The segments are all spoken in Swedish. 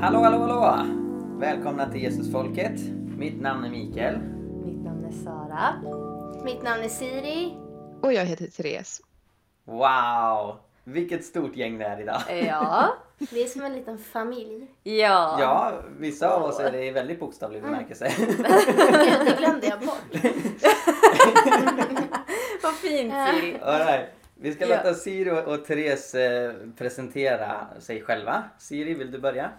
Hallå, hallå, hallå! Välkomna till Jesusfolket. Mitt namn är Mikael. Mitt namn är Sara. Mitt namn är Siri. Och jag heter Therese. Wow! Vilket stort gäng det är idag. Ja. Vi är som en liten familj. Ja. Ja, vissa av oss är det i väldigt bokstavlig bemärkelse. Gud, det glömde jag bort. Vad fint Siri. All right. Vi ska Ja. låta Siri och, och Therese eh, presentera sig själva. Siri, vill du börja?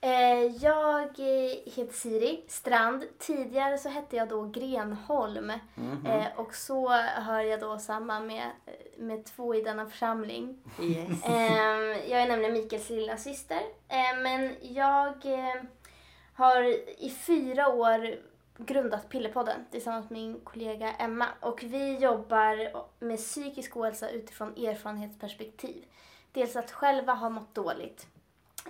Eh, Jag eh, heter Siri Strand. Tidigare så hette jag då Grenholm. Mhm. Eh, Och så hör jag då samman med, med två i denna församling. Yes. Ehm, jag är nämligen Mikaels lilla syster. Men jag har i fyra år grundat Pillepodden tillsammans med min kollega Emma. Och vi jobbar med psykisk ohälsa utifrån erfarenhetsperspektiv. Dels att själva ha mått dåligt.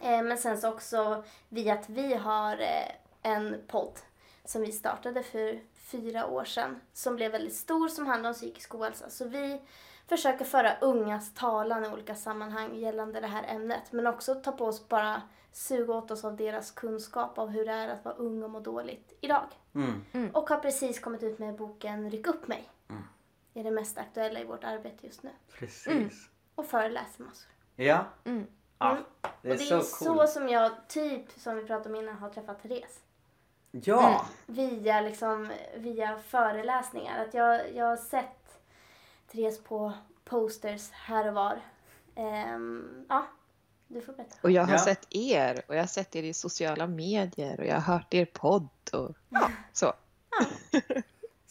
Eh, men sen så också via att vi har eh, en podd som vi startade för fyra år sedan. Som blev väldigt stor som handlar om psykisk ohälsa. Så vi försöker föra ungas talan i olika sammanhang gällande det här ämnet. Men också ta på oss bara suga åt oss av deras kunskap av hur det är att vara ung och må dåligt idag. Mm. Och har precis kommit ut med boken Ryck upp mig. Mm. Det är det mest aktuella i vårt arbete just nu. Precis. Och föreläser massor. Ja. Mm. ja. Mm. Det är, och det så är coolt. så som jag, typ som vi pratade om innan, har träffat Therese. Ja. Via, liksom, via föreläsningar. Att jag, jag har sett Therese på posters här och var. Ehm, ja, du får berätta. Och jag har Ja. sett er och jag har sett er i sociala medier och jag har hört er podd och så.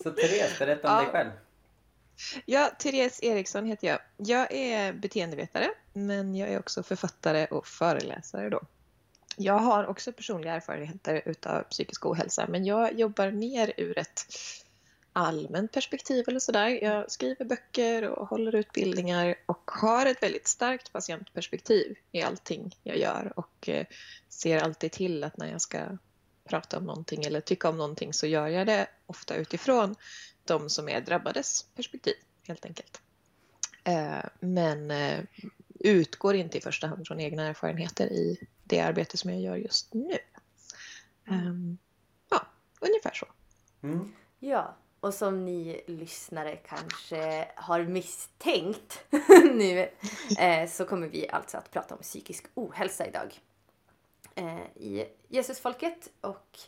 Så Therese, berätta om Ja. dig själv. Ja, Therese Eriksson heter jag. Jag är beteendevetare men jag är också författare och föreläsare då. Jag har också personliga erfarenheter utav psykisk ohälsa men jag jobbar mer ur ett allmänt perspektiv eller sådär. Jag skriver böcker och håller utbildningar och har ett väldigt starkt patientperspektiv i allting jag gör och eh, ser alltid till att när jag ska prata om någonting eller tycka om någonting så gör jag det ofta utifrån de som är drabbades perspektiv helt enkelt. Eh, Men eh, utgår inte i första hand från egna erfarenheter i det arbete som jag gör just nu. Ehm, Ja, ungefär så. Mm. Ja, och som ni lyssnare kanske har misstänkt nu eh, så kommer vi alltså att prata om psykisk ohälsa idag i Jesusfolket och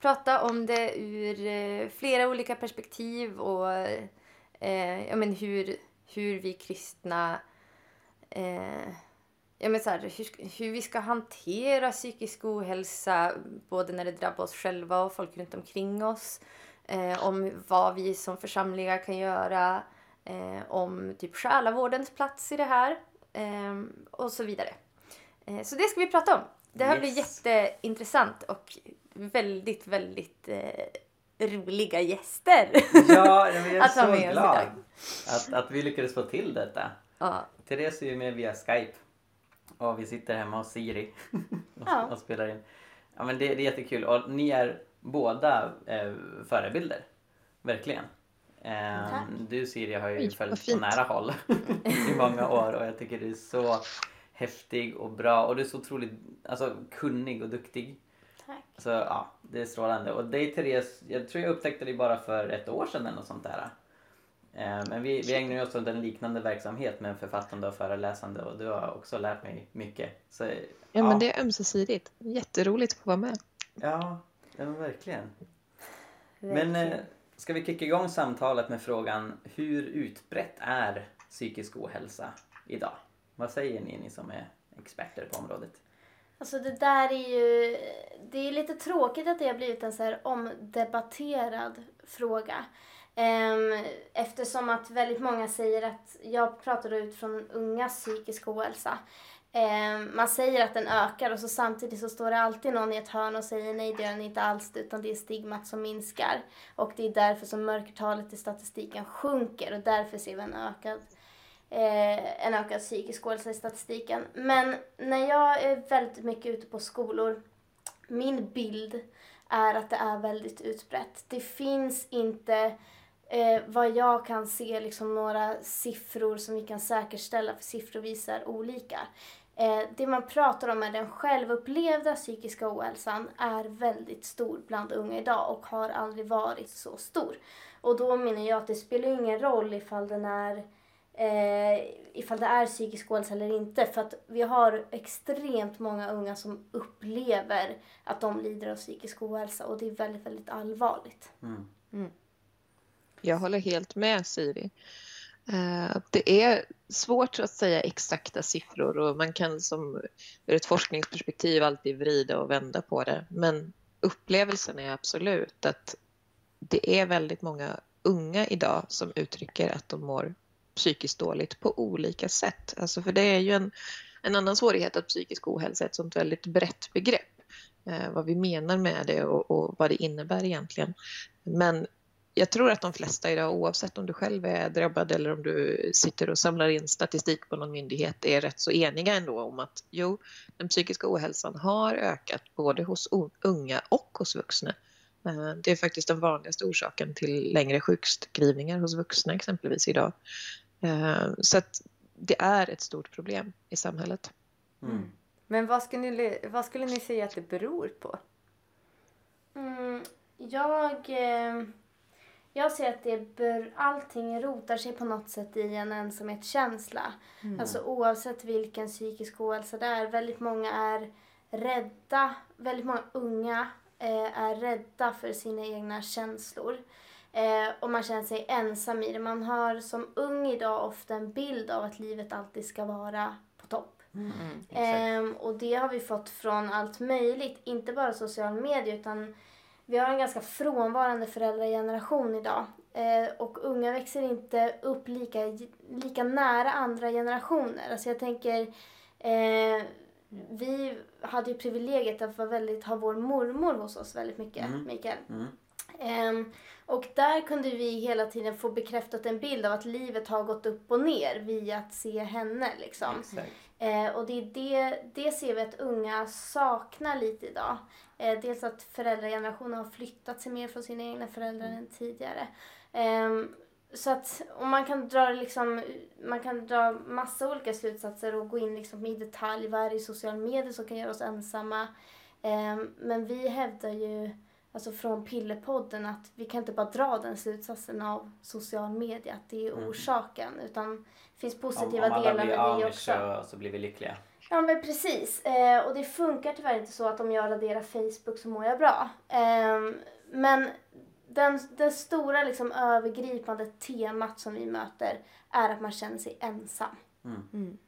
prata om det ur eh, flera olika perspektiv och eh, ja, men hur, hur vi kristna eh, ja, men så här, hur, hur vi ska hantera psykisk ohälsa både när det drabbar oss själva och folk runt omkring oss. Eh, om vad vi som församlingar kan göra. Eh, om typ själavårdens plats i det här. Eh, och så vidare. Eh, så det ska vi prata om. Det här blir Yes. jätteintressant och väldigt, väldigt eh, roliga gäster. Ja, jag är Att ha så glad att, att vi lyckades få till detta. ja. Therese är ju med via Skype. Och vi sitter hemma hos Siri och, Ja. och spelar in. Ja men det, det är jättekul och ni är båda eh, förebilder. Verkligen. Eh, du Siri har ju Oj, följt på nära håll i många år och jag tycker du är så häftig och bra och du är så otroligt alltså, kunnig och duktig. Tack. Så ja, det är strålande. Och dig Therese, jag tror jag upptäckte dig bara för ett år sedan eller något sånt där. Eh, Men vi, vi ägnar oss åt en liknande verksamhet med författande och föreläsande och du har också lärt mig mycket. Så, Ja, men det är ömsesidigt. Jätteroligt att få vara med. Ja, ja men verkligen. Men eh, verkligen. ska vi kicka igång samtalet med frågan hur utbrett är psykisk ohälsa idag? Vad säger ni, ni som är experter på området? Alltså det där är ju... Det är lite tråkigt att det har blivit en så här omdebatterad fråga. Ehm, eftersom att väldigt många säger att, jag pratar då utifrån ungas psykisk ohälsa. Ehm, man säger att den ökar och så samtidigt så står det alltid någon i ett hörn och säger nej det gör den inte alls utan det är stigmat som minskar. Och det är därför som mörkertalet i statistiken sjunker och därför ser vi en ökad eh, en ökad psykisk ohälsa i statistiken. Men när jag är väldigt mycket ute på skolor, min bild är att det är väldigt utbrett. Det finns inte eh, vad jag kan se liksom några siffror som vi kan säkerställa, för siffror visar olika. Eh, det man pratar om är den självupplevda psykiska ohälsan är väldigt stor bland unga idag och har aldrig varit så stor. Och då menar jag att det spelar ingen roll ifall den är eh, ifall det är psykisk ohälsa eller inte. För att vi har extremt många unga som upplever att de lider av psykisk ohälsa och det är väldigt, väldigt allvarligt. Mm. Mm. Jag håller helt med Siri. Eh, det är svårt att säga exakta siffror och man kan som ur ett forskningsperspektiv alltid vrida och vända på det. Men upplevelsen är absolut att det är väldigt många unga idag som uttrycker att de mår psykiskt dåligt på olika sätt. Alltså för det är ju en, en annan svårighet att psykisk ohälsa är ett sånt väldigt brett begrepp. Eh, vad vi menar med det och, och, vad det innebär egentligen. Men jag tror att de flesta idag, oavsett om du själv är drabbad eller om du sitter och samlar in statistik på någon myndighet, är rätt så eniga ändå om att jo, den psykiska ohälsan har ökat både hos unga och hos vuxna. Eh, det är faktiskt den vanligaste orsaken till längre sjukskrivningar hos vuxna exempelvis idag. Eh, så att det är ett stort problem i samhället. Mm. Men vad skulle, ni, vad skulle ni säga att det beror på? Mm, jag, eh, jag ser att det bör, allting rotar sig på något sätt i en ensamhetskänsla. Mm. Alltså oavsett vilken psykisk ohälsa det är. Väldigt många är rädda, väldigt många unga eh, är rädda för sina egna känslor. Eh, och man känner sig ensam i det. Man har som ung idag ofta en bild av att livet alltid ska vara på topp. Mm, eh, och det har vi fått från allt möjligt, inte bara sociala medier utan vi har en ganska frånvarande föräldrageneration idag. Eh, och unga växer inte upp lika, lika nära andra generationer. Alltså jag tänker, eh, vi hade ju privilegiet att vara väldigt, ha vår mormor hos oss väldigt mycket, mm. Mikael. Mm. Um, och där kunde vi hela tiden få bekräftat en bild av att livet har gått upp och ner via att se henne. Liksom. Uh, och det, är det, det ser vi att unga saknar lite idag. Uh, dels att föräldragenerationen har flyttat sig mer från sina egna föräldrar mm. än tidigare. Um, så att om man kan dra liksom, man kan dra massa olika slutsatser och gå in liksom i detalj vad är det i sociala medier som kan göra oss ensamma. Um, men vi hävdar ju alltså från Pillepodden att vi kan inte bara dra den slutsatsen av social media att det är mm. orsaken mm. utan det finns positiva om, om delar med det också. Så, så blir vi lyckliga. Ja men precis. Eh, och det funkar tyvärr inte så att om jag raderar Facebook så mår jag bra. Eh, men den, den stora liksom övergripande temat som vi möter är att man känner sig ensam. Mm. Mm.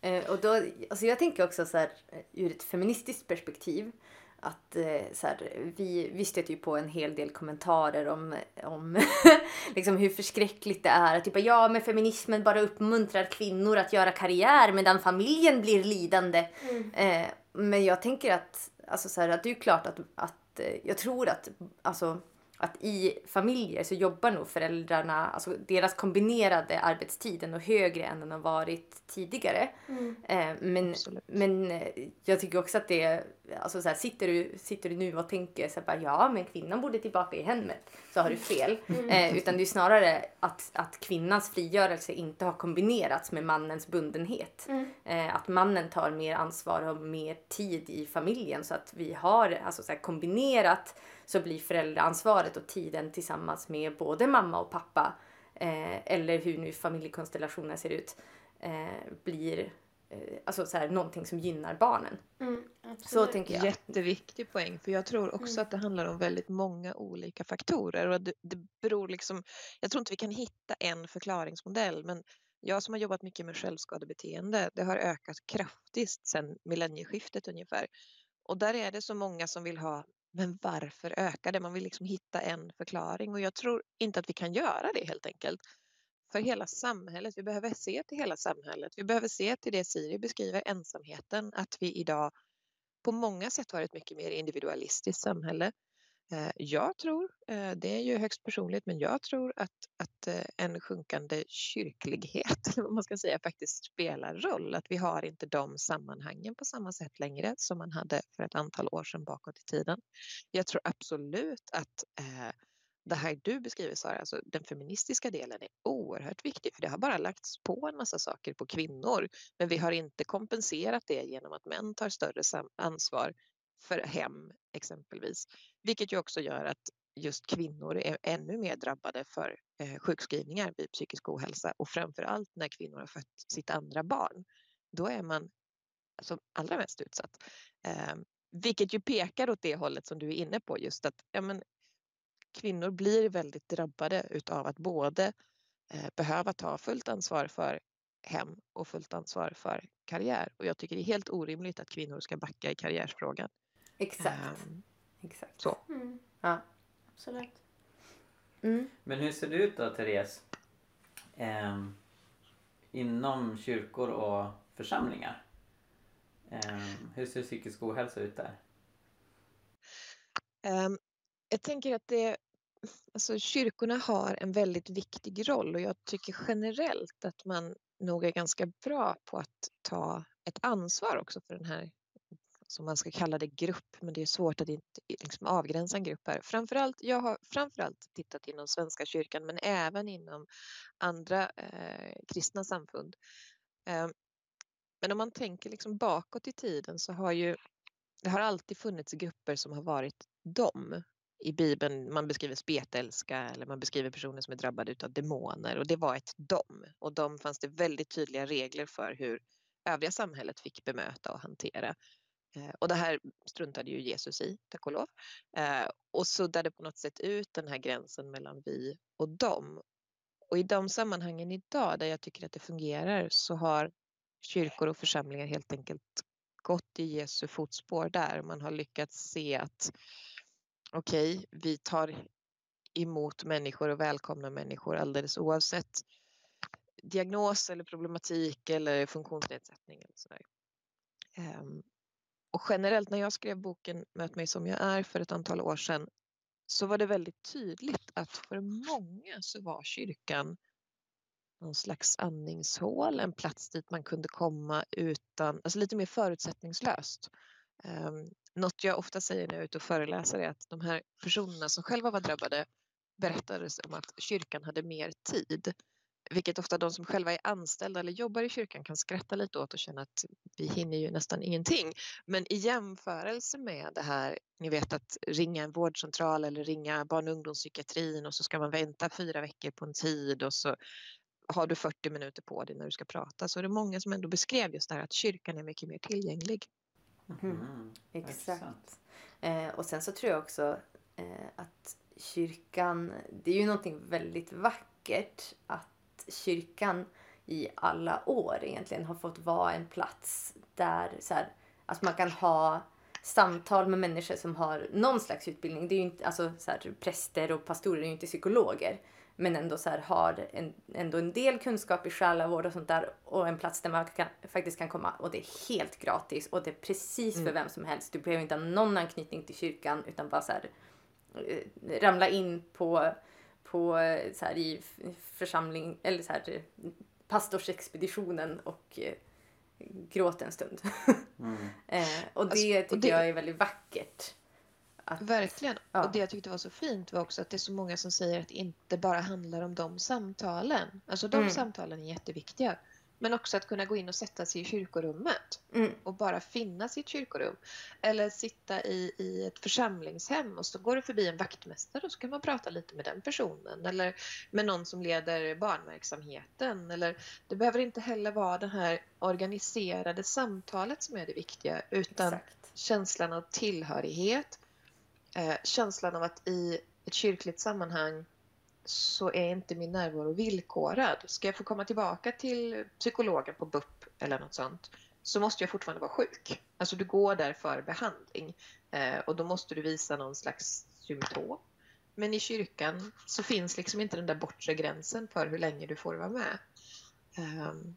Eh, och då, alltså jag tänker också så här, ur ett feministiskt perspektiv att eh, så här, vi, vi stöter ju på en hel del kommentarer om, om liksom hur förskräckligt det är. Typ, ja, men feminismen bara uppmuntrar kvinnor att göra karriär medan familjen blir lidande. Mm. Eh, men jag tänker att, alltså, så här, att det är klart att, att eh, jag tror att alltså, att i familjer så jobbar nog föräldrarna, alltså deras kombinerade arbetstid är nog högre än den har varit tidigare. Mm. Eh, men, men eh, jag tycker också att det alltså så här, sitter, du, sitter du nu och tänker så här, bara, ja men kvinnan borde tillbaka i hemmet så har du fel. Mm. Eh, utan det är snarare att, att kvinnans frigörelse inte har kombinerats med mannens bundenhet. Mm. Eh, att mannen tar mer ansvar och mer tid i familjen så att vi har alltså så här, kombinerat så blir föräldraansvaret och tiden tillsammans med både mamma och pappa eh, eller hur nu familjekonstellationen ser ut eh, blir eh, alltså så här, någonting som gynnar barnen. Mm, så tänker jag. Jätteviktig poäng för jag tror också mm. att det handlar om väldigt många olika faktorer och det, det beror liksom, jag tror inte vi kan hitta en förklaringsmodell men jag som har jobbat mycket med självskadebeteende, det har ökat kraftigt sedan millennieskiftet ungefär. Och där är det så många som vill ha men varför ökar det? Man vill liksom hitta en förklaring och jag tror inte att vi kan göra det helt enkelt. För hela samhället, vi behöver se till hela samhället. Vi behöver se till det Siri beskriver, ensamheten, att vi idag på många sätt har ett mycket mer individualistiskt samhälle. Eh, jag tror, eh, det är ju högst personligt, men jag tror att, att eh, en sjunkande kyrklighet, vad man ska säga, faktiskt spelar roll. Att vi har inte de sammanhangen på samma sätt längre som man hade för ett antal år sedan bakåt i tiden. Jag tror absolut att det här du beskriver Sara, alltså den feministiska delen är oerhört viktig för det har bara lagts på en massa saker på kvinnor. Men vi har inte kompenserat det genom att män tar större ansvar för hem exempelvis. Vilket ju också gör att just kvinnor är ännu mer drabbade för eh, sjukskrivningar vid psykisk ohälsa och framför allt när kvinnor har fött sitt andra barn. Då är man alltså, allra mest utsatt. Eh, vilket ju pekar åt det hållet som du är inne på just att ja, men, kvinnor blir väldigt drabbade utav att både eh, behöva ta fullt ansvar för hem och fullt ansvar för karriär. Och jag tycker det är helt orimligt att kvinnor ska backa i karriärsfrågan. Exakt. Um, Exakt. Så. Mm. Ja, absolut. Mm. Men hur ser det ut då, Therese? Eh, inom kyrkor och församlingar? Eh, hur ser psykisk ohälsa ut där? Um, jag tänker att det, alltså kyrkorna har en väldigt viktig roll och jag tycker generellt att man nog är ganska bra på att ta ett ansvar också för den här som man ska kalla det grupp, men det är svårt att inte liksom avgränsa en grupp här. Framförallt, jag har framförallt tittat inom Svenska kyrkan men även inom andra eh, kristna samfund. Eh, men om man tänker liksom bakåt i tiden så har ju det har alltid funnits grupper som har varit dem. I Bibeln man beskriver spetälska eller man beskriver personer som är drabbade av demoner och det var ett dem. Och dem fanns det väldigt tydliga regler för hur övriga samhället fick bemöta och hantera. Eh, och det här struntade ju Jesus i, tack och lov. Eh, och suddade på något sätt ut den här gränsen mellan vi och dem. Och i de sammanhangen idag där jag tycker att det fungerar så har kyrkor och församlingar helt enkelt gått i Jesu fotspår där. Man har lyckats se att okej, okay, vi tar emot människor och välkomnar människor alldeles oavsett diagnos eller problematik eller funktionsnedsättning. Eller sådär. Ehm, och generellt när jag skrev boken Möt mig som jag är för ett antal år sedan så var det väldigt tydligt att för många så var kyrkan någon slags andningshål, en plats dit man kunde komma utan, alltså lite mer förutsättningslöst. Um, något jag ofta säger när jag är ute och föreläser är att de här personerna som själva var drabbade berättade om att kyrkan hade mer tid vilket ofta de som själva är anställda eller jobbar i kyrkan kan skratta lite åt och känna att vi hinner ju nästan ingenting. Men i jämförelse med det här, ni vet att ringa en vårdcentral eller ringa barn och ungdomspsykiatrin och så ska man vänta fyra veckor på en tid och så har du 40 minuter på dig när du ska prata så är det många som ändå beskrev just det här att kyrkan är mycket mer tillgänglig. Mm. Mm. Exakt. Eh, och sen så tror jag också eh, att kyrkan, det är ju någonting väldigt vackert att kyrkan i alla år egentligen har fått vara en plats där så här, att man kan ha samtal med människor som har någon slags utbildning. Det är ju inte, alltså, så här, präster och pastorer är ju inte psykologer. Men ändå så här, har en, ändå en del kunskap i själavård och sånt där. Och en plats där man kan, faktiskt kan komma och det är helt gratis. Och det är precis för mm. vem som helst. Du behöver inte ha någon anknytning till kyrkan utan bara så här, eh, ramla in på på så här, i församling eller så här, pastorsexpeditionen och eh, gråta en stund. Mm. eh, och det alltså, tycker och det, jag är väldigt vackert. Att, verkligen. Ja. Och det jag tyckte var så fint var också att det är så många som säger att det inte bara handlar om de samtalen. Alltså de mm. samtalen är jätteviktiga. Men också att kunna gå in och sätta sig i kyrkorummet mm. och bara finnas i ett kyrkorum. Eller sitta i, i ett församlingshem och så går det förbi en vaktmästare och så kan man prata lite med den personen. Eller med någon som leder barnverksamheten. Eller, det behöver inte heller vara det här organiserade samtalet som är det viktiga utan Exakt. känslan av tillhörighet. Eh, känslan av att i ett kyrkligt sammanhang så är inte min närvaro villkorad. Ska jag få komma tillbaka till psykologen på BUP eller något sånt så måste jag fortfarande vara sjuk. Alltså du går där för behandling eh, och då måste du visa någon slags symptom. Men i kyrkan så finns liksom inte den där bortre gränsen för hur länge du får vara med. Um,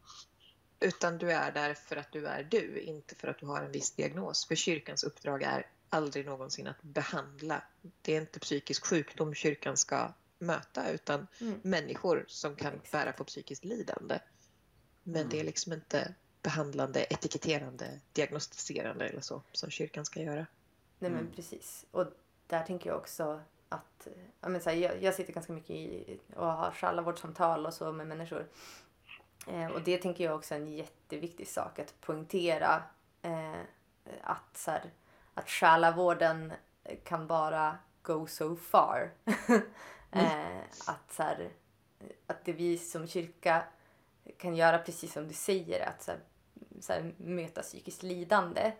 utan du är där för att du är du, inte för att du har en viss diagnos. För kyrkans uppdrag är aldrig någonsin att behandla. Det är inte psykisk sjukdom kyrkan ska möta utan mm. människor som kan Exakt. bära på psykiskt lidande. Men mm. det är liksom inte behandlande, etiketterande, diagnostiserande eller så som kyrkan ska göra. Nej men mm. precis. Och där tänker jag också att ja, men så här, jag, jag sitter ganska mycket i och har själavårdssamtal och så med människor. Eh, och det tänker jag också är en jätteviktig sak att poängtera eh, att, så här, att själavården kan bara go so far. eh, att, så här, att det vi som kyrka kan göra precis som du säger, att så här, så här, möta psykiskt lidande.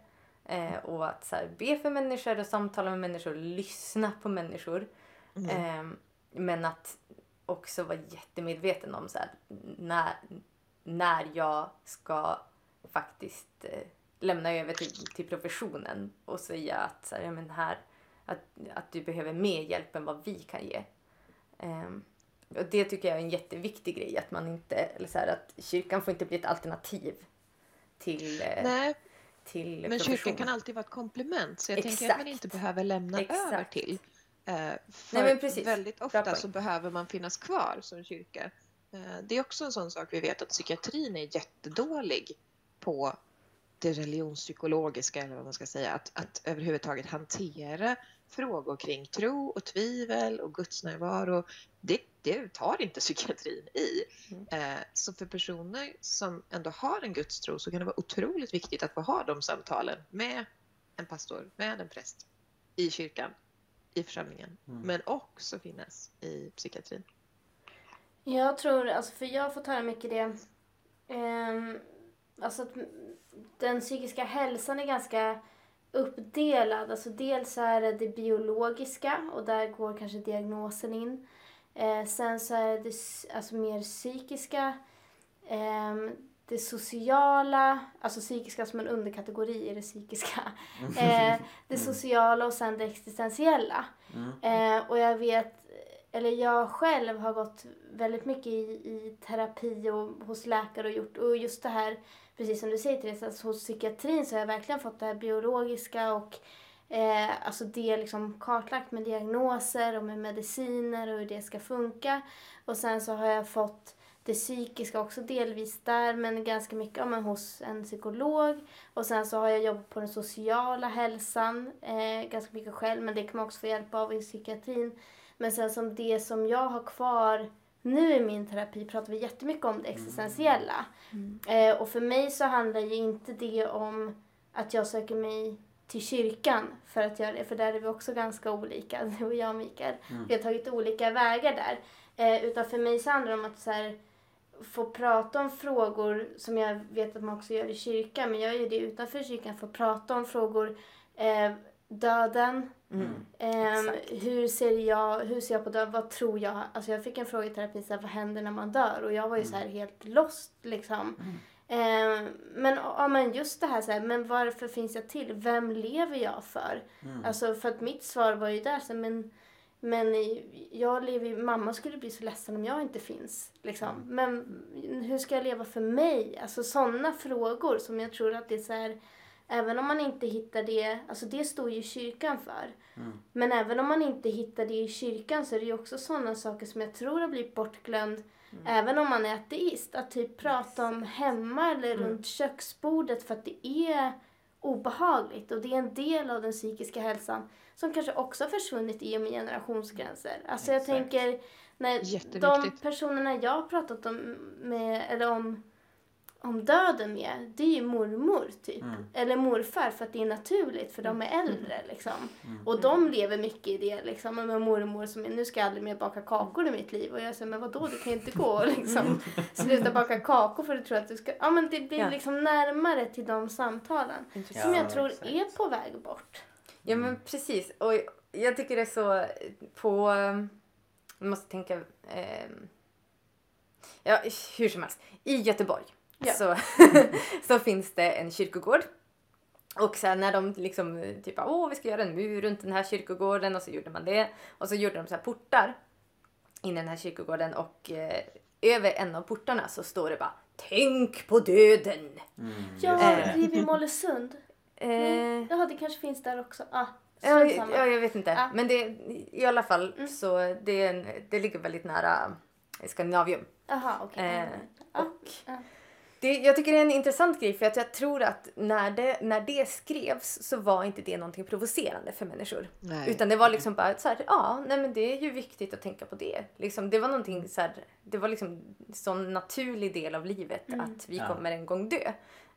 Eh, och att så be för människor och samtala med människor och lyssna på människor. Mm. Eh, men att också vara jättemedveten om så när, när jag ska faktiskt eh, lämna över till, till professionen och säga att, så här, ja, men här, att, att du behöver mer hjälp än vad vi kan ge. Ehm, och det tycker jag är en jätteviktig grej, att man inte, eller så här, att kyrkan får inte bli ett alternativ till, eh, Nej, till men kyrkan kan alltid vara ett komplement så jag tänker att Exakt. man inte behöver lämna Exakt. över till. Eh, för Nej, väldigt ofta så behöver man finnas kvar som kyrka. Eh, det är också en sån sak vi vet att psykiatrin är jättedålig på det religionspsykologiska eller vad man ska säga. Att, att överhuvudtaget hantera frågor kring tro och tvivel och gudsnärvaro. Det, det tar inte psykiatrin i. Mm. Eh, så för personer som ändå har en gudstro så kan det vara otroligt viktigt att få ha de samtalen med en pastor, med en präst i kyrkan, i församlingen, Mm. men också finnas i psykiatrin. Jag tror, alltså för jag får höra mycket det. Um, alltså att den psykiska hälsan är ganska uppdelad. Alltså dels är det det biologiska och där går kanske diagnosen in. Eh, sen så är det alltså mer psykiska. ehm, det sociala, alltså psykiska som en underkategori i det psykiska. Eh, det sociala och sen det existentiella. Mm. Eh, och jag vet, eller jag själv har gått väldigt mycket i, i terapi och hos läkare och gjort, och just det här, precis som du säger Therese, alltså hos psykiatrin så har jag verkligen fått det här biologiska och eh, alltså det liksom kartlagt med diagnoser och med mediciner och hur det ska funka. Och sen så har jag fått det psykiska också delvis där men ganska mycket ja, men hos en psykolog. Och sen så har jag jobbat på den sociala hälsan eh, ganska mycket själv men det kan man också få hjälp av i psykiatrin. Men sen som det som jag har kvar nu i min terapi pratar vi jättemycket om det existentiella. Eh, och för mig så handlar ju inte det om att jag söker mig till kyrkan för att göra det, för där är vi också ganska olika, du och jag Mikael. Vi har tagit olika vägar där. Eh, utan för mig så handlar det om att så här, få prata om frågor som jag vet att man också gör i kyrkan, men jag gör det utanför kyrkan, få prata om frågor, eh, döden, Mm. Exakt. hur, ser jag, hur ser jag på död? Vad tror jag? Alltså jag fick en fråga i terapi, så här, vad händer när man dör? Och jag var ju så här helt lost liksom. Ehm, men, ja, men just det här, så här, men varför finns jag till? Vem lever jag för? Mm. Alltså för att mitt svar var ju där, så här, men, men jag lever mamma skulle bli så ledsen om jag inte finns. Liksom. Men hur ska jag leva för mig? Alltså sådana frågor som jag tror att det är så här, även om man inte hittar det, alltså det står ju kyrkan för. Mm. Men även om man inte hittar det i kyrkan så är det ju också sådana saker som jag tror har blivit bortglömd. Även om man är ateist. Att typ prata om hemma eller runt köksbordet för att det är obehagligt och det är en del av den psykiska hälsan som kanske också har försvunnit i och med generationsgränser. Alltså jag Exakt. tänker när de personerna jag har pratat om, med, eller om, om döden med, det är ju mormor typ. Mm. Eller morfar för att det är naturligt för de är äldre liksom. Mm. Och de lever mycket i det liksom. Med mormor som är, nu ska jag aldrig mer baka kakor i mitt liv. Och jag säger, men vadå du kan ju inte gå och liksom sluta baka kakor för du tror att du ska... Ja men det blir Ja. liksom närmare till de samtalen. Som Ja, jag tror är på väg bort. Ja men precis. Och jag tycker det är så på... Jag måste tänka... ehm, ja, hur som helst. I Göteborg Ja. så, så finns det en kyrkogård. Och sen när de liksom typ åh vi ska göra en mur runt den här kyrkogården och så gjorde man det. Och så gjorde de så här portar in i den här kyrkogården och eh, över en av portarna så står det bara Tänk på döden! Mm. Ja, just Eh. det. det är vid Mollösund. Eh, Jaha, det kanske finns där också. Ah, Ja, ja, jag vet inte. Ja. Men det, i alla fall Mm. så det, det ligger väldigt nära Skandinavium. Jaha, okej. Eh, och ja. Det, jag tycker det är en intressant grej för att jag tror att när det, när det skrevs så var inte det någonting provocerande för människor. Nej. Utan det var liksom bara så här, ja, nej men det är ju viktigt att tänka på det. Liksom, det var någonting så här, det var liksom en sån naturlig del av livet att vi Ja. kommer en gång dö.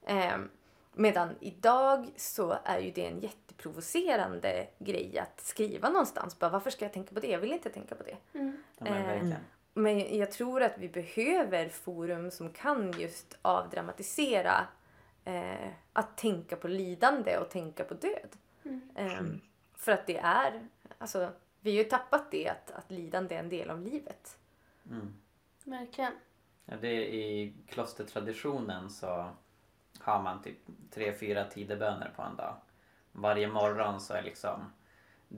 Ehm, medan idag så är ju det en jätteprovocerande grej att skriva någonstans. Bara, varför ska jag tänka på det? Jag vill inte tänka på det. Mm. Eh, verkligen. Men jag tror att vi behöver forum som kan just avdramatisera eh, att tänka på lidande och tänka på död. Mm. Ehm, för att det är, alltså vi har ju tappat det att, att lidande är en del av livet. Mm. Verkligen. Ja, det är I klostertraditionen så har man typ tre, fyra tideböner på en dag. Varje morgon så är liksom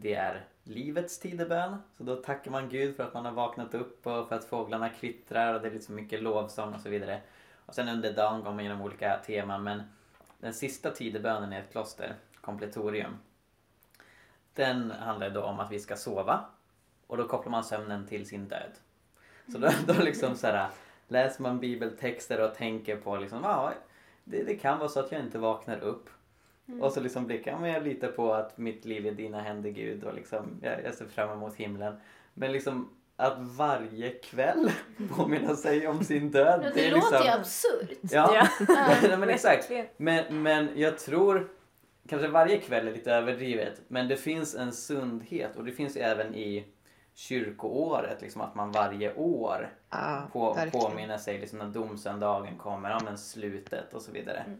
det är livets tidebön. Så då tackar man Gud för att man har vaknat upp och för att fåglarna kvittrar och det är liksom mycket lovsång och så vidare. Och sen under dagen går man igenom olika teman men den sista tidebönen i ett kloster, kompletorium, den handlar då om att vi ska sova och då kopplar man sömnen till sin död. Så då, då liksom så här, läser man bibeltexter och tänker på liksom, ja, det, det kan vara så att jag inte vaknar upp. Och så liksom blickar jag, men jag litar på att mitt liv är i dina händer Gud och liksom, jag, jag ser fram emot himlen. Men liksom att varje kväll påminna sig om sin död. Ja, det, är låter ju liksom, absurt. Ja, Ja. Men exakt. Men, men jag tror, kanske varje kväll är lite överdrivet, men det finns en sundhet och det finns även i kyrkoåret, liksom att man varje år Ja, på, verkligen. påminner sig liksom när domsöndagen kommer, ja men slutet och så vidare. Mm.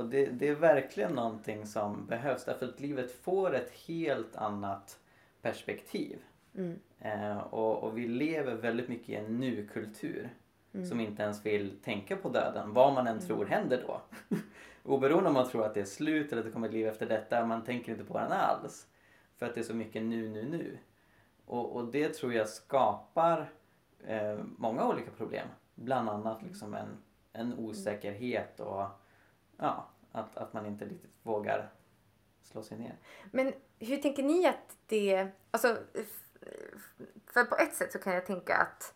Och det, det är verkligen någonting som behövs därför att livet får ett helt annat perspektiv. Mm. Eh, och, och vi lever väldigt mycket i en nu-kultur Mm. som inte ens vill tänka på döden, vad man än tror händer då. Oberoende om man tror att det är slut eller att det kommer ett liv efter detta, man tänker inte på den alls. För att det är så mycket nu, nu, nu. Och, och det tror jag skapar eh, många olika problem. Bland annat liksom en, en osäkerhet och ja, att, att man inte riktigt vågar slå sig ner. Men hur tänker ni att det... Alltså, för på ett sätt så kan jag tänka att,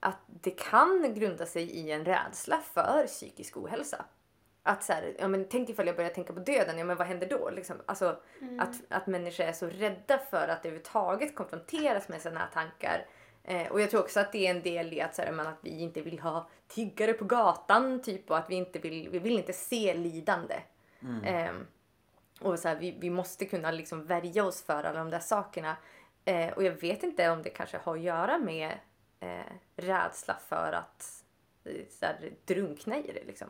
att det kan grunda sig i en rädsla för psykisk ohälsa. Att så här, ja, men tänk ifall jag börjar tänka på döden, ja men vad händer då? Liksom, alltså, att, att människor är så rädda för att överhuvudtaget konfronteras med sådana här tankar. Eh, och jag tror också att det är en del i att, så här, att vi inte vill ha tiggare på gatan typ och att vi inte vill, vi vill inte se lidande. Ehm, och så här, vi, vi måste kunna liksom värja oss för alla de där sakerna. Eh, och jag vet inte om det kanske har att göra med eh, rädsla för att eh, så här, drunkna i det. Liksom.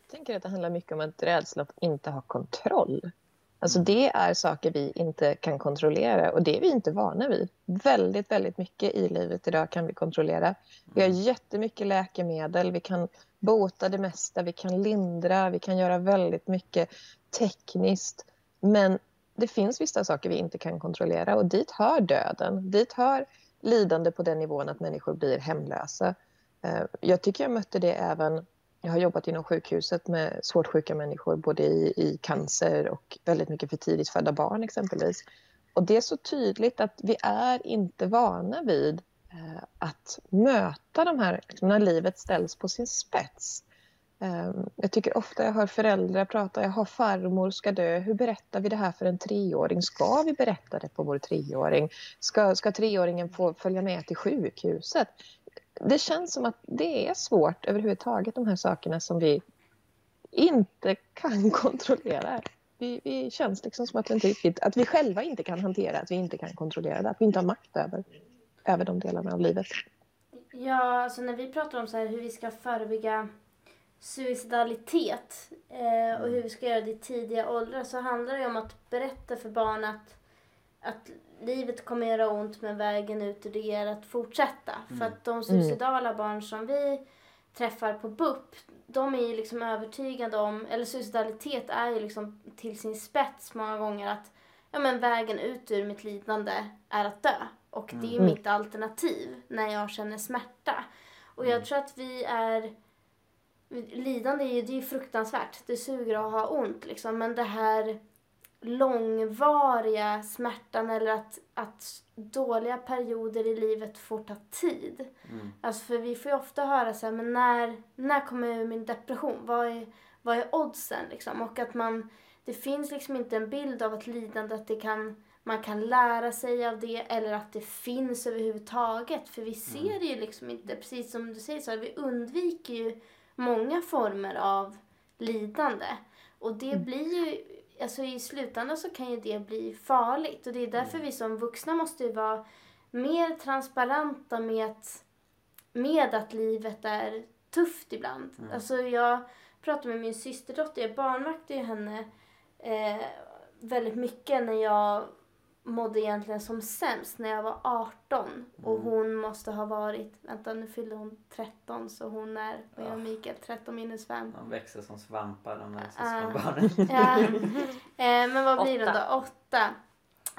Jag tänker att det handlar mycket om att rädsla att inte ha kontroll. Alltså det är saker vi inte kan kontrollera och det är vi inte vana vid. Väldigt, väldigt mycket i livet idag kan vi kontrollera. Vi har jättemycket läkemedel, vi kan bota det mesta, vi kan lindra, vi kan göra väldigt mycket tekniskt. Men det finns vissa saker vi inte kan kontrollera och dit hör döden. Dit hör lidande på den nivån att människor blir hemlösa. Eh, Jag tycker jag mötte det även jag har jobbat inom sjukhuset med svårt sjuka människor både i, i cancer och väldigt mycket för tidigt födda barn exempelvis. Och det är så tydligt att vi är inte vana vid eh, att möta de här, liksom när livet ställs på sin spets. Eh, jag tycker ofta jag hör föräldrar prata, jag har farmor ska dö, hur berättar vi det här för en treåring? Ska vi berätta det på vår treåring? Ska, ska treåringen få följa med till sjukhuset? Det känns som att det är svårt överhuvudtaget, de här sakerna som vi inte kan kontrollera. Vi, vi känns liksom som att vi, inte riktigt, att vi själva inte kan hantera, att vi inte kan kontrollera det, att vi inte har makt över, över de delarna av livet. Ja, alltså när vi pratar om så här hur vi ska förebygga suicidalitet eh, och hur vi ska göra det i tidiga åldrar så handlar det om att berätta för barn att, att livet kommer göra ont men vägen ut ur det är att fortsätta. För att de suicidala barn som vi träffar på BUP de är ju liksom övertygade om, eller suicidalitet är ju liksom till sin spets många gånger att ja men vägen ut ur mitt lidande är att dö. Och det är ju mitt alternativ när jag känner smärta. Och jag tror att vi är lidande är ju, det är ju fruktansvärt. Det suger att ha ont liksom. Men det här långvariga smärtan eller att, att dåliga perioder i livet får ta tid. Mm. Alltså för vi får ju ofta höra så här, men när, när kommer jag ur min depression? Vad är, vad är oddsen liksom? Och att man, det finns liksom inte en bild av ett lidande, att det kan, man kan lära sig av det eller att det finns överhuvudtaget. För vi ser det ju liksom inte, precis som du säger, så här, vi undviker ju många former av lidande. Och det blir ju, alltså i slutändan så kan ju det bli farligt. Och det är därför vi som vuxna måste ju vara mer transparenta med att, med att livet är tufft ibland. Alltså jag pratade med min systerdotter, jag barnvaktade ju henne eh, väldigt mycket när jag mådde egentligen som sämst när jag var 18 och hon måste ha varit, vänta nu fyllde hon 13 så hon är, vad är Ja. Mikael, 13 minus 5. De växer som svampar de där Ah. syskonbarnen. Ja. Eh, men vad blir det då? Åtta.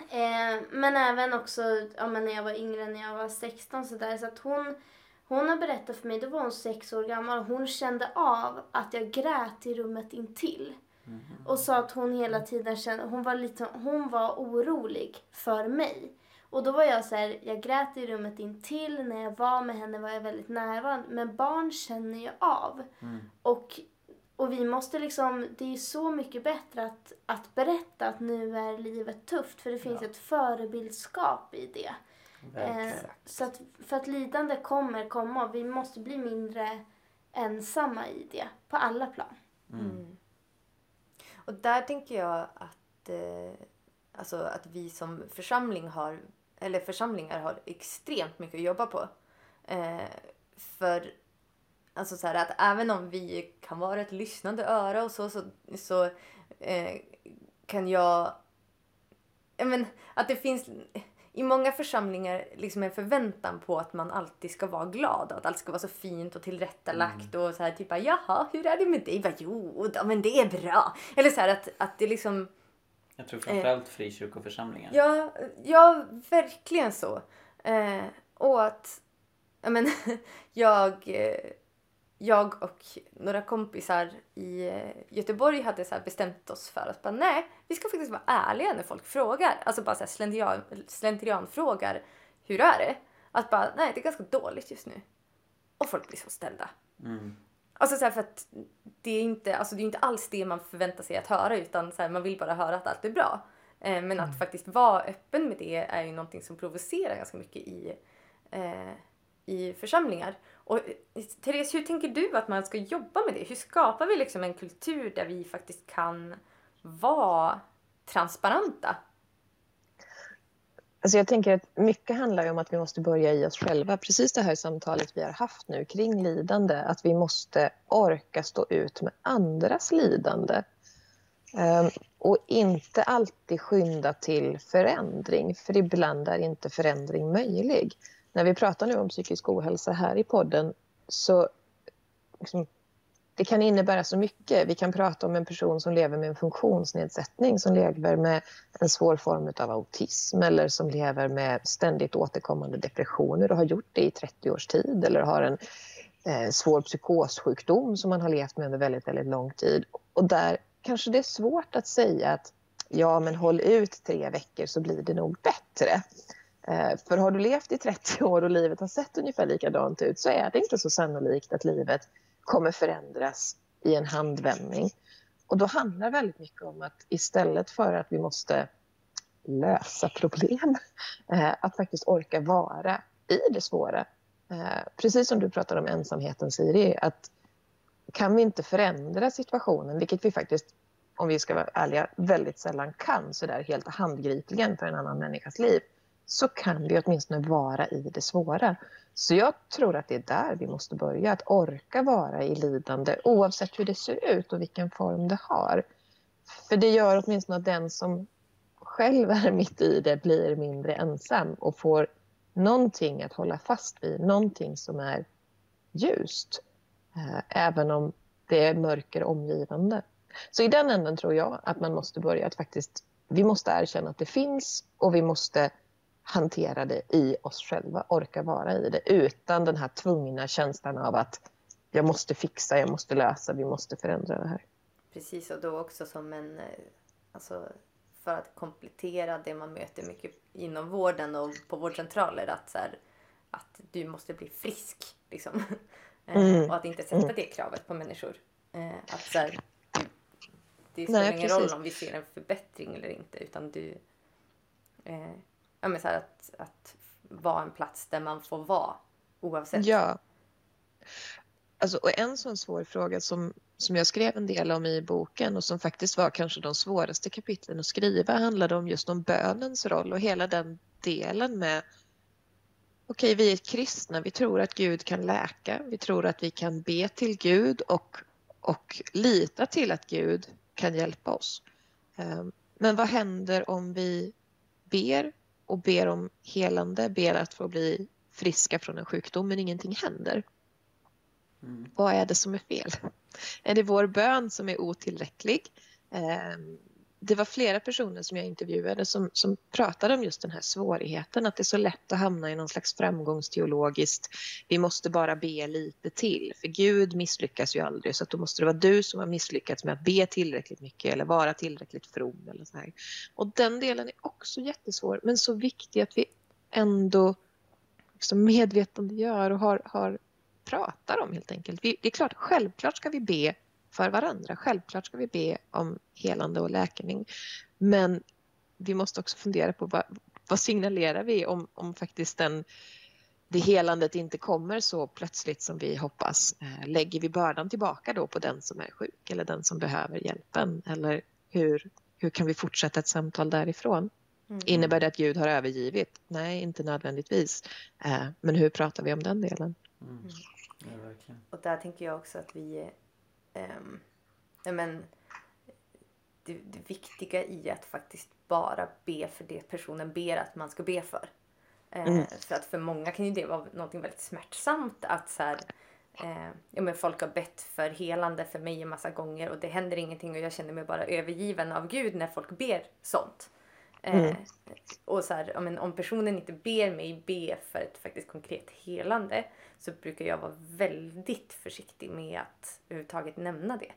Eh, men även också ja, men när jag var yngre, när jag var 16 så där, så att hon, hon har berättat för mig, då var hon sex år gammal, hon kände av att jag grät i rummet intill. Och sa att hon hela tiden kände, hon var lite, hon var orolig för mig. Och då var jag så här, jag grät i rummet intill, när jag var med henne var jag väldigt närvarande. Men barn känner ju av. Och, och vi måste liksom, det är så mycket bättre att, att berätta att nu är livet tufft. För det finns Ja. ett förebildskap i det. Eh, så att, för att lidande kommer komma och vi måste bli mindre ensamma i det. På alla plan. Mm. Och där tänker jag att, eh, alltså att vi som församling har, eller församlingar har extremt mycket att jobba på. Eh, för alltså så här, att även om vi kan vara ett lyssnande öra och så, så, så eh, kan jag... jag men, att det finns i många församlingar liksom en förväntan på att man alltid ska vara glad och att allt ska vara så fint och tillrättalagt och så här typ jaha hur är det med dig? Bara, jo, ja, men det är bra. Eller så här att, att det liksom Jag tror framförallt frikyrkoförsamlingar. Ja, ja verkligen så. Eh, och att ja, men, jag, eh, jag och några kompisar i eh, Göteborg hade så bestämt oss för att bara, nej, vi ska faktiskt vara ärliga när folk frågar. Alltså bara så här slentrian, slentrian frågar hur är det? Att bara, nej det är ganska dåligt just nu. Och folk blir så ställda. Mm. Alltså så här, för att det är inte, alltså det är inte alls det man förväntar sig att höra utan så här, man vill bara höra att allt är bra. Eh, men att faktiskt vara öppen med det är ju någonting som provocerar ganska mycket i, eh, i församlingar. Och eh, Therese, hur tänker du att man ska jobba med det? Hur skapar vi liksom en kultur där vi faktiskt kan vara transparenta? Alltså jag tänker att mycket handlar ju om att vi måste börja i oss själva. Precis det här samtalet vi har haft nu kring lidande. Att vi måste orka stå ut med andras lidande. Ehm, och inte alltid skynda till förändring, för ibland är inte förändring möjlig. När vi pratar nu om psykisk ohälsa här i podden så liksom, det kan innebära så mycket. Vi kan prata om en person som lever med en funktionsnedsättning, som lever med en svår form av autism eller som lever med ständigt återkommande depressioner och har gjort det i 30 års tid eller har en eh, svår psykossjukdom som man har levt med under väldigt, väldigt lång tid. Och där kanske det är svårt att säga att ja, men håll ut tre veckor så blir det nog bättre. Eh, för har du levt i 30 år och livet har sett ungefär likadant ut så är det inte så sannolikt att livet kommer förändras i en handvändning. Och då handlar väldigt mycket om att istället för att vi måste lösa problem, eh, att faktiskt orka vara i det svåra. Eh, precis som du pratade om ensamheten Siri, att kan vi inte förändra situationen, vilket vi faktiskt, om vi ska vara ärliga, väldigt sällan kan sådär helt handgripligen för en annan människas liv, så kan vi åtminstone vara i det svåra. Så jag tror att det är där vi måste börja, att orka vara i lidande oavsett hur det ser ut och vilken form det har. För det gör åtminstone att den som själv är mitt i det blir mindre ensam och får någonting att hålla fast vid, någonting som är ljust. Eh, även om det är mörker omgivande. Så i den änden tror jag att man måste börja att faktiskt, vi måste erkänna att det finns och vi måste hantera det i oss själva, orka vara i det utan den här tvungna känslan av att jag måste fixa, jag måste lösa, vi måste förändra det här. Precis, och då också som en, eh, alltså för att komplettera det man möter mycket inom vården och på vårdcentraler. Att, så här, att du måste bli frisk. Liksom. Eh, Mm. och att inte sätta det kravet på människor. Eh, att så här, det spelar Nej, ingen precis. roll om vi ser en förbättring eller inte. Utan du... Eh, ja, men så här, att, att vara en plats där man får vara oavsett. Ja. Alltså, och en sån svår fråga som, som jag skrev en del om i boken och som faktiskt var kanske de svåraste kapitlen att skriva handlade om just om bönens roll och hela den delen med Okej, vi är kristna, vi tror att Gud kan läka, vi tror att vi kan be till Gud och, och lita till att Gud kan hjälpa oss. Ehm, men vad händer om vi ber och ber om helande, ber att få bli friska från en sjukdom men ingenting händer? Mm. Vad är det som är fel? Är det vår bön som är otillräcklig? Det var flera personer som jag intervjuade som, som pratade om just den här svårigheten att det är så lätt att hamna i någon slags framgångsteologiskt vi måste bara be lite till för Gud misslyckas ju aldrig så att då måste det vara du som har misslyckats med att be tillräckligt mycket eller vara tillräckligt from eller så här. Och den delen är också jättesvår men så viktig att vi ändå liksom medvetandegör och har, har pratar om helt enkelt. Vi, det är klart, självklart ska vi be för varandra. Självklart ska vi be om helande och läkning. Men vi måste också fundera på vad, vad signalerar vi om, om faktiskt den, det helandet inte kommer så plötsligt som vi hoppas. Eh, Lägger vi bördan tillbaka då på den som är sjuk eller den som behöver hjälpen? Eller hur, hur kan vi fortsätta ett samtal därifrån? Mm. Innebär det att Gud har övergivit? Nej, inte nödvändigtvis. Eh, Men hur pratar vi om den delen? Mm. Ja, verkligen. Och där tänker jag också att vi... ehm, ja, men, det, det viktiga i att faktiskt bara be för det personen ber att man ska be för. Eh, Mm. För att för många kan ju det vara något väldigt smärtsamt att så här, eh, ja, men folk har bett för helande för mig en massa gånger och det händer ingenting och jag känner mig bara övergiven av Gud när folk ber sånt. Eh, Mm. Och så här, men om personen inte ber mig be för ett faktiskt konkret helande så brukar jag vara väldigt försiktig med att överhuvudtaget nämna det.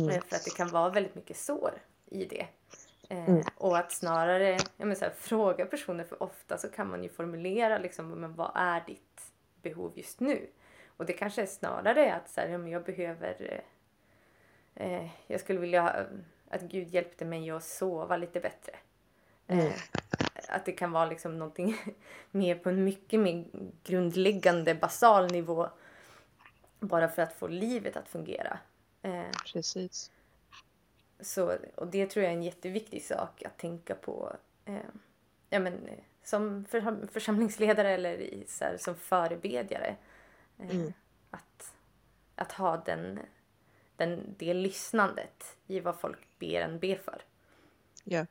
Mm. Eh, För att det kan vara väldigt mycket sår i det. Eh, Mm. Och att snarare här, fråga personer för ofta så kan man ju formulera liksom, men vad är ditt behov just nu? Och det kanske är snarare att så här, men jag behöver eh, eh, jag skulle vilja eh, att Gud hjälpte mig att sova lite bättre. Eh, att det kan vara liksom någonting mer på en mycket mer grundläggande basal nivå. Bara för att få livet att fungera. Eh, Precis. så, och det tror jag är en jätteviktig sak att tänka på. Eh, ja, men, eh, som för, församlingsledare eller i, så här, som förebedjare. Eh, Mm. att, att ha den, den, det lyssnandet i vad folk ber en be för. Ja.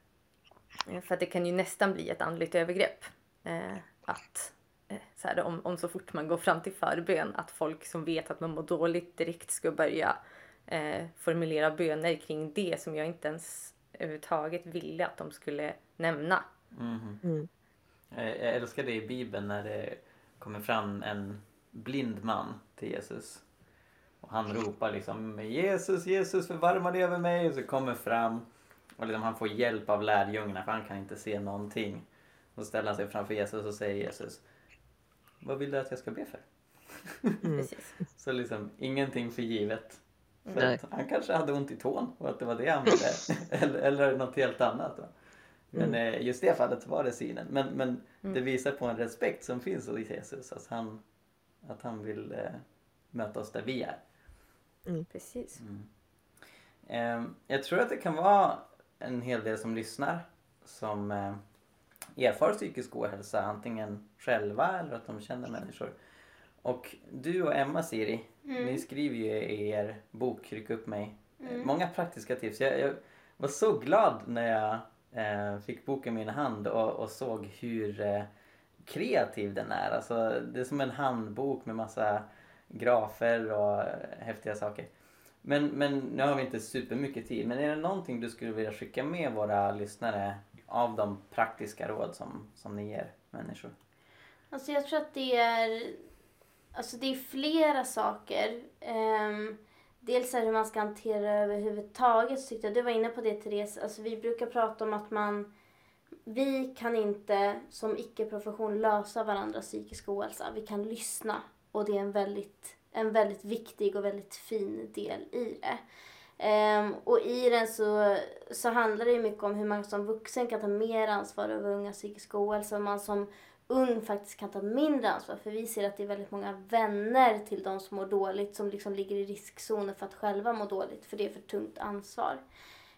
Eh, För att det kan ju nästan bli ett andligt övergrepp. Eh, att eh, så här, om, om så fort man går fram till förbön att folk som vet att man mår dåligt direkt ska börja eh, formulera böner kring det som jag inte ens överhuvudtaget ville att de skulle nämna. Mhm. Mm. Jag jag älskar det i Bibeln när det kommer fram en blind man till Jesus. Och han ropar liksom Jesus, Jesus förbarma dig över mig. Och så kommer fram och liksom han får hjälp av lärjungarna för han kan inte se någonting. Och ställer han sig framför Jesus och säger Jesus Vad vill du att jag ska be för? Mm. Precis. Så liksom ingenting för givet. För Nej. att han kanske hade ont i tån och att det var det han ville. eller, eller något helt annat. Va? Men Mm. eh, just det fallet var det synen. Men, men det visar på en respekt som finns hos Jesus. Att han, att han vill eh, möta oss där vi är. Precis. Eh, jag tror att det kan vara en hel del som lyssnar som eh, erfar psykisk ohälsa antingen själva eller att de känner människor. Och du och Emma Siri, ni skriver ju i er bok Ryck upp mig eh, många praktiska tips. Jag, jag var så glad när jag eh, fick boken i min hand och, och såg hur eh, kreativ den är. Alltså, det är som en handbok med massa grafer och eh, häftiga saker. Men, men nu har vi inte supermycket tid. Men är det någonting du skulle vilja skicka med våra lyssnare av de praktiska råd som, som ni ger människor? Alltså jag tror att det är, alltså det är flera saker. Um, dels är hur man ska hantera det överhuvudtaget. Så tyckte jag, du var inne på det Therese, alltså vi brukar prata om att man vi kan inte som icke-profession lösa varandras psykiska ohälsa. Vi kan lyssna och det är en väldigt, en väldigt viktig och väldigt fin del i det. Um, och i den så, så handlar det ju mycket om hur man som vuxen kan ta mer ansvar över ungas psykiska ohälsa och man som ung faktiskt kan ta mindre ansvar. För vi ser att det är väldigt många vänner till de som mår dåligt som liksom ligger i riskzonen för att själva må dåligt för det är för tungt ansvar.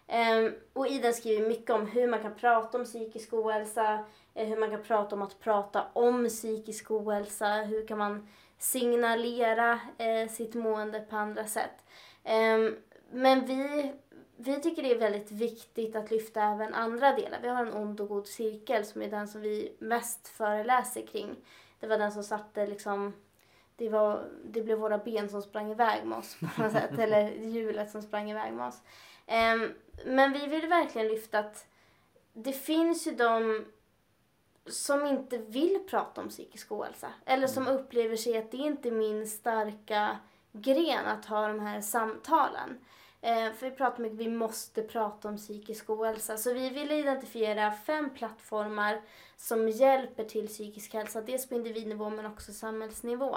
Um, och i den skriver vi mycket om hur man kan prata om psykisk ohälsa, eh, hur man kan prata om att prata om psykisk ohälsa, hur kan man signalera eh, sitt mående på andra sätt. Eh, men vi, vi tycker det är väldigt viktigt att lyfta även andra delar. Vi har en ond och god cirkel som är den som vi mest föreläser kring. Det var den som satte liksom det, var, det blev våra ben som sprang iväg med oss på något sätt. Eller hjulet som sprang iväg med oss. Um, men vi vill verkligen lyfta att det finns ju de som inte vill prata om psykisk ohälsa. Eller som mm. upplever sig att det inte är min starka gren att ha de här samtalen. Eh, för vi pratar mycket, vi måste prata om psykisk ohälsa. Så vi vill identifiera fem plattformar som hjälper till psykisk hälsa. Dels på individnivå men också samhällsnivå.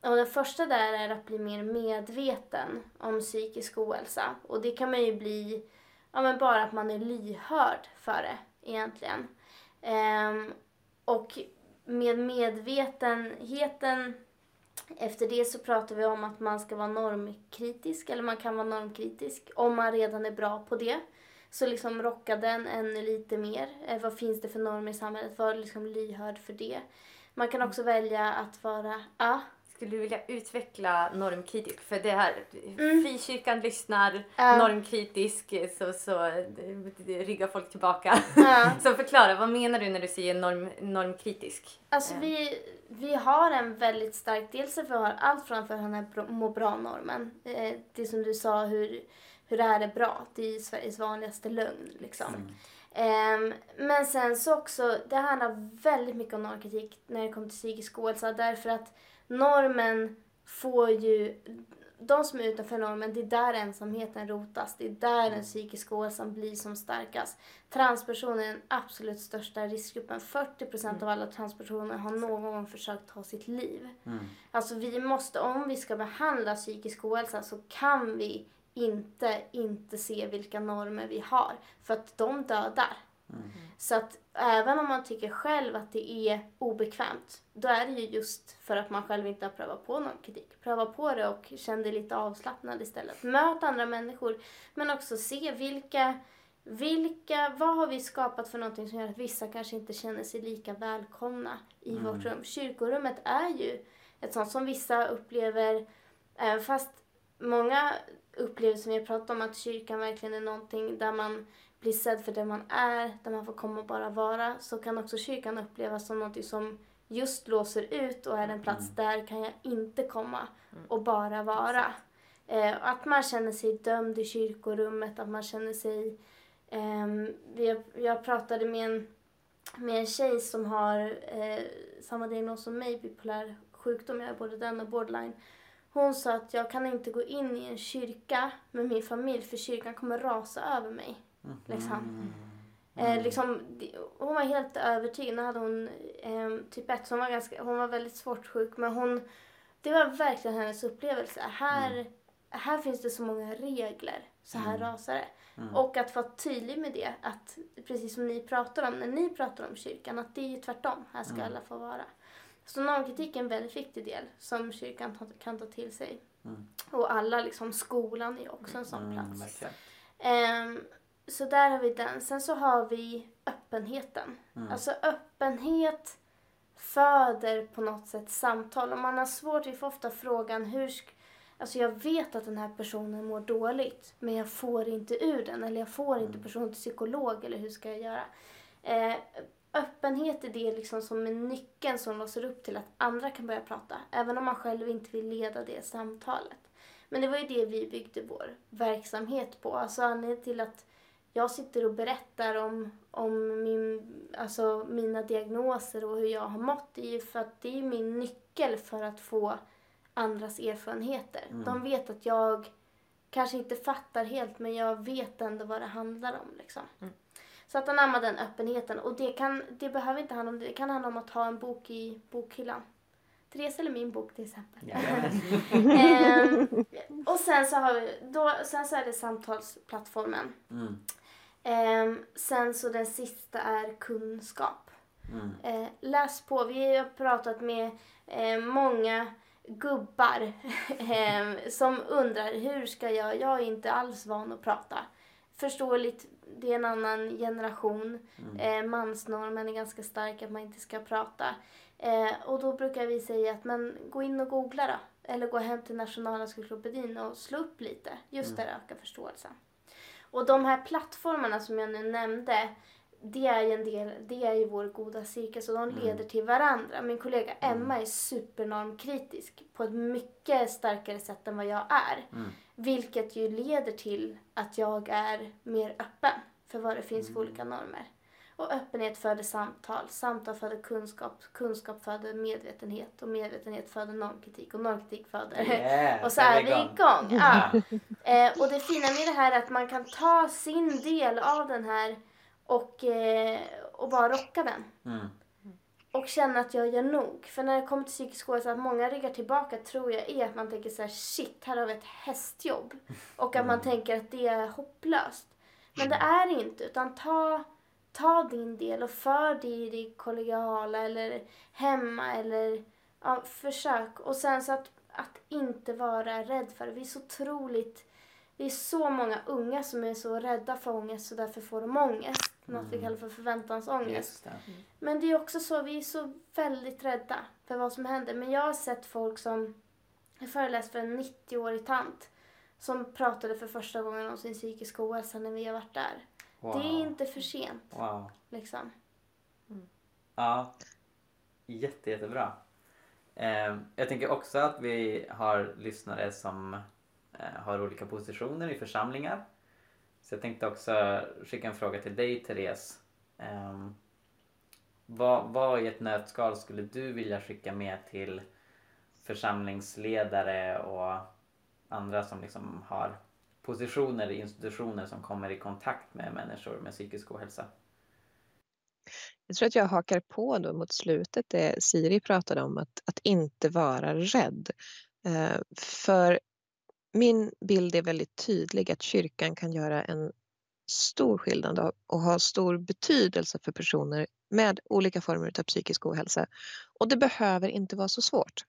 Och den första där är att bli mer medveten om psykisk ohälsa. Och det kan man ju bli, ja men bara att man är lyhörd för det egentligen. Um, och med medvetenheten efter det så pratar vi om att man ska vara normkritisk, eller man kan vara normkritisk om man redan är bra på det. Så liksom rocka den ännu lite mer. Eh, vad finns det för normer i samhället? Var liksom lyhörd för det. Man kan också välja att vara, a, skulle du vilja utveckla normkritisk? För det här, mm. frikyrkan lyssnar uh. normkritisk så, så ryggar folk tillbaka. Uh. så förklara, vad menar du när du säger norm, normkritisk? Alltså uh. vi, vi har en väldigt stark, dels för vi har allt från för den här må bra-normen. Eh, det som du sa, hur, hur det här är bra. Det är Sveriges vanligaste lögn liksom. Mm. Um, men sen så också, det handlar väldigt mycket om normkritik när det kommer till psykisk ohälsa därför att normen får ju... De som är utanför normen, det är där ensamheten rotas. Det är där den psykiska ohälsan blir som starkast. Transpersoner är den absolut största riskgruppen. 40 procent av alla transpersoner har någon gång försökt ta sitt liv. Mm. Alltså vi måste, om vi ska behandla psykisk ohälsa så kan vi inte inte se vilka normer vi har. För att de dödar. Mm. Så att även om man tycker själv att det är obekvämt, då är det ju just för att man själv inte har prövat på någon kritik. Pröva på det och känn dig lite avslappnad istället. Möt andra människor, men också se vilka, vilka, vad har vi skapat för någonting som gör att vissa kanske inte känner sig lika välkomna i mm. vårt rum. Kyrkorummet är ju ett sånt som vissa upplever, även fast många upplever som jag pratat om att kyrkan verkligen är någonting där man blir sedd för det man är, där man får komma och bara vara, så kan också kyrkan upplevas som något som just låser ut och är en plats mm. där kan jag inte komma mm. och bara vara. Eh, att man känner sig dömd i kyrkorummet, att man känner sig... Eh, jag, jag pratade med en, med en tjej som har eh, samma diagnos som mig, bipolär sjukdom, jag är både den och borderline. Hon sa att jag kan inte gå in i en kyrka med min familj för kyrkan kommer rasa över mig. Mm. Liksom. Mm. Eh, liksom, hon var helt övertygad. Nu hade hon eh, typ 1, hon var, ganska, hon var väldigt svårt sjuk. Men hon, det var verkligen hennes upplevelse. Här, mm. här finns det så många regler. Så här mm. rasar det. Mm. Och att vara tydlig med det. Att precis som ni pratar om, när ni pratar om kyrkan, att det är tvärtom. Här ska mm. alla få vara. Så normkritik är en väldigt viktig del som kyrkan kan ta till sig. Mm. Och alla, liksom skolan är också en sån plats. Um, så där har vi den. Sen så har vi öppenheten. Mm. Alltså öppenhet föder på något sätt samtal. Om man har svårt, vi får ofta frågan hur Alltså jag vet att den här personen mår dåligt men jag får inte ur den eller jag får inte mm. personen till psykolog eller hur ska jag göra? Eh, öppenhet är det liksom som är nyckeln som låser upp till att andra kan börja prata även om man själv inte vill leda det samtalet. Men det var ju det vi byggde vår verksamhet på. Alltså anledningen till att jag sitter och berättar om, om min, alltså mina diagnoser och hur jag har mått. Det är för att det är min nyckel för att få andras erfarenheter. Mm. De vet att jag kanske inte fattar helt men jag vet ändå vad det handlar om. Liksom. Mm. Så att anamma den öppenheten. Och det, kan, det behöver inte handla om det. Det kan handla om att ha en bok i bokhyllan. Therese eller min bok till exempel. Ehm, och sen så, har vi, då, sen så är det samtalsplattformen. Mm. Ehm, sen så den sista är kunskap. Mm. Eh, läs på. Vi har pratat med eh, många gubbar eh, som undrar hur ska jag, jag är inte alls van att prata. Förståeligt, det är en annan generation. Mm. Eh, mansnormen är ganska stark att man inte ska prata. Och då brukar vi säga att men gå in och googla då. Eller gå hem till Nationalencyklopedin och slå upp lite. Just Mm. där öka förståelsen. Och de här plattformarna som jag nu nämnde, det är ju en del, det är ju vår goda cirkel så de Mm. leder till varandra. Min kollega Emma är supernormkritisk på ett mycket starkare sätt än vad jag är. Mm. Vilket ju leder till att jag är mer öppen för vad det finns Mm. för olika normer. Och öppenhet föder samtal, samtal föder kunskap, kunskap föder medvetenhet och medvetenhet föder normkritik och normkritik föder... Yeah, och så är vi igång. Ja. Ja. Eh, och det fina med det här är att man kan ta sin del av den här och, eh, och bara rocka den. Mm. Och känna att jag gör nog. För när det kommer till psykisk ohälsa, att många ryggar tillbaka tror jag är att man tänker så här: shit, här har vi ett hästjobb. Och att man tänker att det är hopplöst. Men det är det inte, utan ta, ta din del och för det i det kollegiala eller hemma eller ja, försök. Och sen så att, att inte vara rädd för det. Vi är så otroligt, det är så många unga som är så rädda för ångest så därför får de ångest. Något vi Mm. kallar för förväntansångest. Det. Men det är också så, vi är så väldigt rädda för vad som händer. Men jag har sett folk som, jag föreläste för en 90-årig tant som pratade för första gången om sin psykiska ohälsa när vi har varit där. Wow. Det är inte för sent Wow. liksom. Ja, jätte, jättebra. Eh, jag tänker också att vi har lyssnare som eh, har olika positioner i församlingar. Så jag tänkte också skicka en fråga till dig, Therese. Eh, vad, vad i ett nötskal skulle du vilja skicka med till församlingsledare och andra som liksom har positioner i institutioner som kommer i kontakt med människor med psykisk ohälsa? Jag tror att jag hakar på då mot slutet det Siri pratade om, att, att inte vara rädd. Eh, för min bild är väldigt tydlig att kyrkan kan göra en stor skillnad och- och ha stor betydelse för personer med olika former av psykisk ohälsa. Och det behöver inte vara så svårt.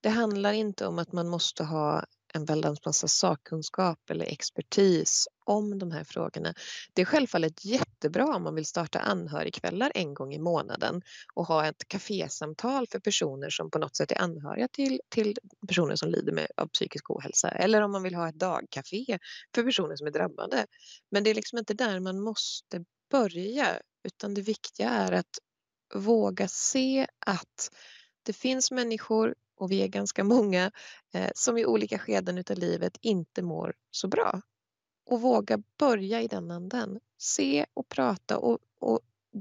Det handlar inte om att man måste ha en väldans massa sakkunskap eller expertis om de här frågorna. Det är självfallet jättebra om man vill starta anhörigkvällar en gång i månaden och ha ett kafésamtal för personer som på något sätt är anhöriga till, till personer som lider med, av psykisk ohälsa. Eller om man vill ha ett dagcafé för personer som är drabbade. Men det är liksom inte där man måste börja utan det viktiga är att våga se att det finns människor och vi är ganska många eh, som i olika skeden utav livet inte mår så bra. Och våga börja i den änden. Se och prata och, och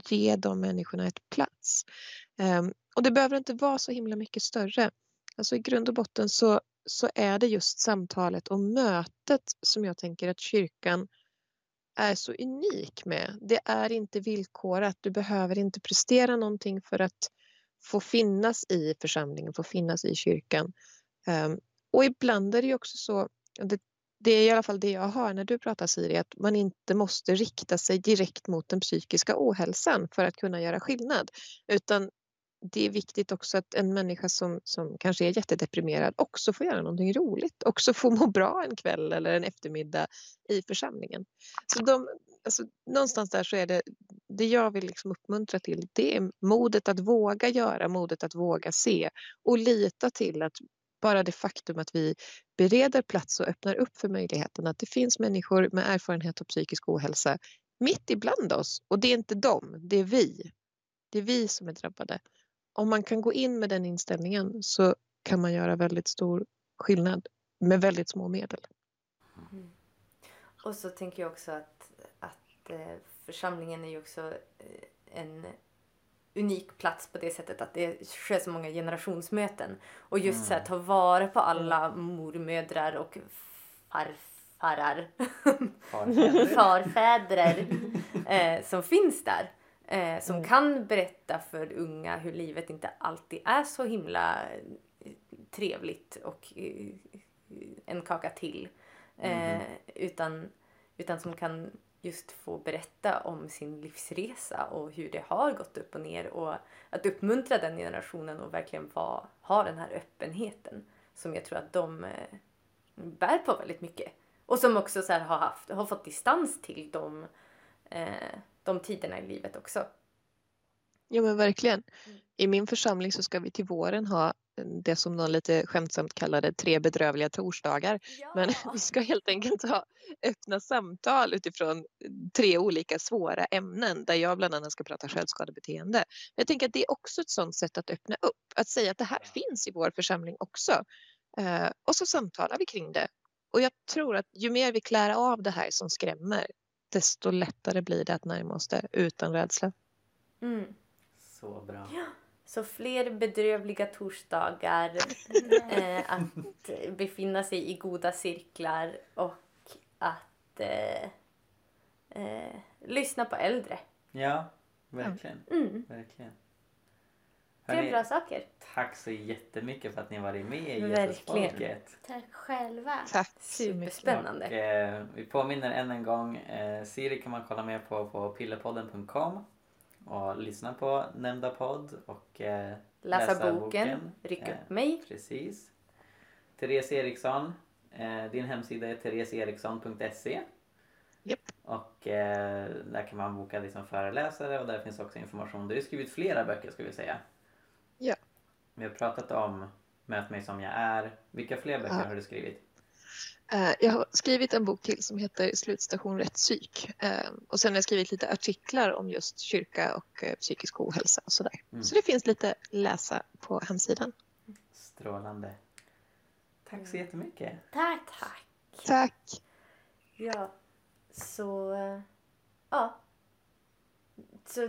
ge de människorna ett plats. Ehm, och det behöver inte vara så himla mycket större. Alltså i grund och botten så, så är det just samtalet och mötet som jag tänker att kyrkan är så unik med. Det är inte villkorat. Du behöver inte prestera någonting för att få finnas i församlingen, få finnas i kyrkan. Ehm, och ibland är det ju också så, det, det är i alla fall det jag hör när du pratar Siri, att man inte måste rikta sig direkt mot den psykiska ohälsan för att kunna göra skillnad. Utan det är viktigt också att en människa som, som kanske är jättedeprimerad också får göra någonting roligt, också får må bra en kväll eller en eftermiddag i församlingen. Så de, alltså, någonstans där så är det, det jag vill liksom uppmuntra till, det är modet att våga göra, modet att våga se och lita till att bara det faktum att vi bereder plats och öppnar upp för möjligheten att det finns människor med erfarenhet av psykisk ohälsa mitt ibland oss och det är inte dem, det är vi. Det är vi som är drabbade. Om man kan gå in med den inställningen så kan man göra väldigt stor skillnad med väldigt små medel. Mm. Och så tänker jag också att, att eh, församlingen är ju också eh, en unik plats på det sättet att det sker så många generationsmöten. Och just så här, ta vara på alla mormödrar och farar, Farfäder. farfäder eh, som finns där. Eh, som Mm. kan berätta för unga hur livet inte alltid är så himla eh, trevligt och en kaka till. Eh, utan, utan som kan just få berätta om sin livsresa och hur det har gått upp och ner och att uppmuntra den generationen och verkligen vara, ha den här öppenheten som jag tror att de eh, bär på väldigt mycket. Och som också så här har, haft, har fått distans till de, eh, de tiderna i livet också. Ja men verkligen. I min församling så ska vi till våren ha det som någon lite skämtsamt kallade tre bedrövliga torsdagar. Men vi ska helt enkelt ha öppna samtal utifrån tre olika svåra ämnen där jag bland annat ska prata självskadebeteende. Jag tänker att det är också ett sådant sätt att öppna upp, att säga att det här finns i vår församling också. Eh, och så samtalar vi kring det. Och jag tror att ju mer vi klär av det här som skrämmer, desto lättare blir det att närma oss det utan rädsla. Mm. Så bra. Så fler bedrövliga torsdagar, eh, att befinna sig i goda cirklar och att eh, eh, lyssna på äldre. Ja, verkligen. Mm. verkligen. Det är Hörrni, bra saker. tack så jättemycket för att ni har varit med i Verkligen. Jesusfolket. Tack själva. Tack. Superspännande. Och, eh, vi påminner än en gång, eh, Siri kan man kolla mer på på pillerpodden.com och lyssna på nämnda podd och eh, Läsa, boken, Ryck Eh, upp mig. Precis. Therese Eriksson, eh, din hemsida är thereseeriksson.se Japp. och eh, där kan man boka dig som föreläsare och där finns också information. Du har skrivit flera böcker ska vi säga. Ja. Vi har pratat om Möt mig som jag är. Vilka fler böcker Ja. har du skrivit? Eh, Jag har skrivit en bok till som heter Slutstation rätt psyk. Eh, Och sen har jag skrivit lite artiklar om just kyrka och eh, psykisk ohälsa och sådär. Mm. Så det finns lite läsa på hemsidan. Strålande. Tack så jättemycket. Tack. Tack. Tack! Ja, så... eh, Ja. Så...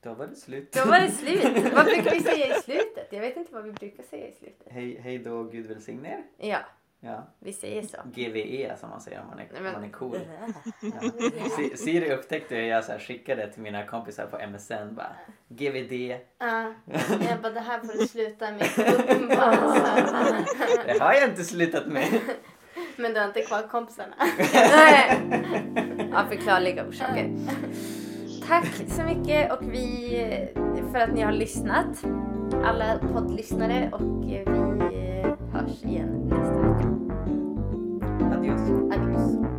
Då var det slut. Då var det slut. Vad brukar vi säga i slutet? Jag vet inte vad vi brukar säga i slutet. Hej, hej då, Gud välsigne er. Ja, Ja. vi säger så. GVE som man säger om man är, Nej, om man är cool. Äh. Ja. Si- Siri upptäckte jag så här skickade till mina kompisar på MSN bara GVD. Ja, jag bara, det här får du sluta med. Det har jag inte slutat med. Men du har inte kvar kompisarna. Nej. Av förklarliga orsaker. Tack så mycket och vi för att ni har lyssnat. Alla poddlyssnare och vi hörs igen Adiós. Adiós.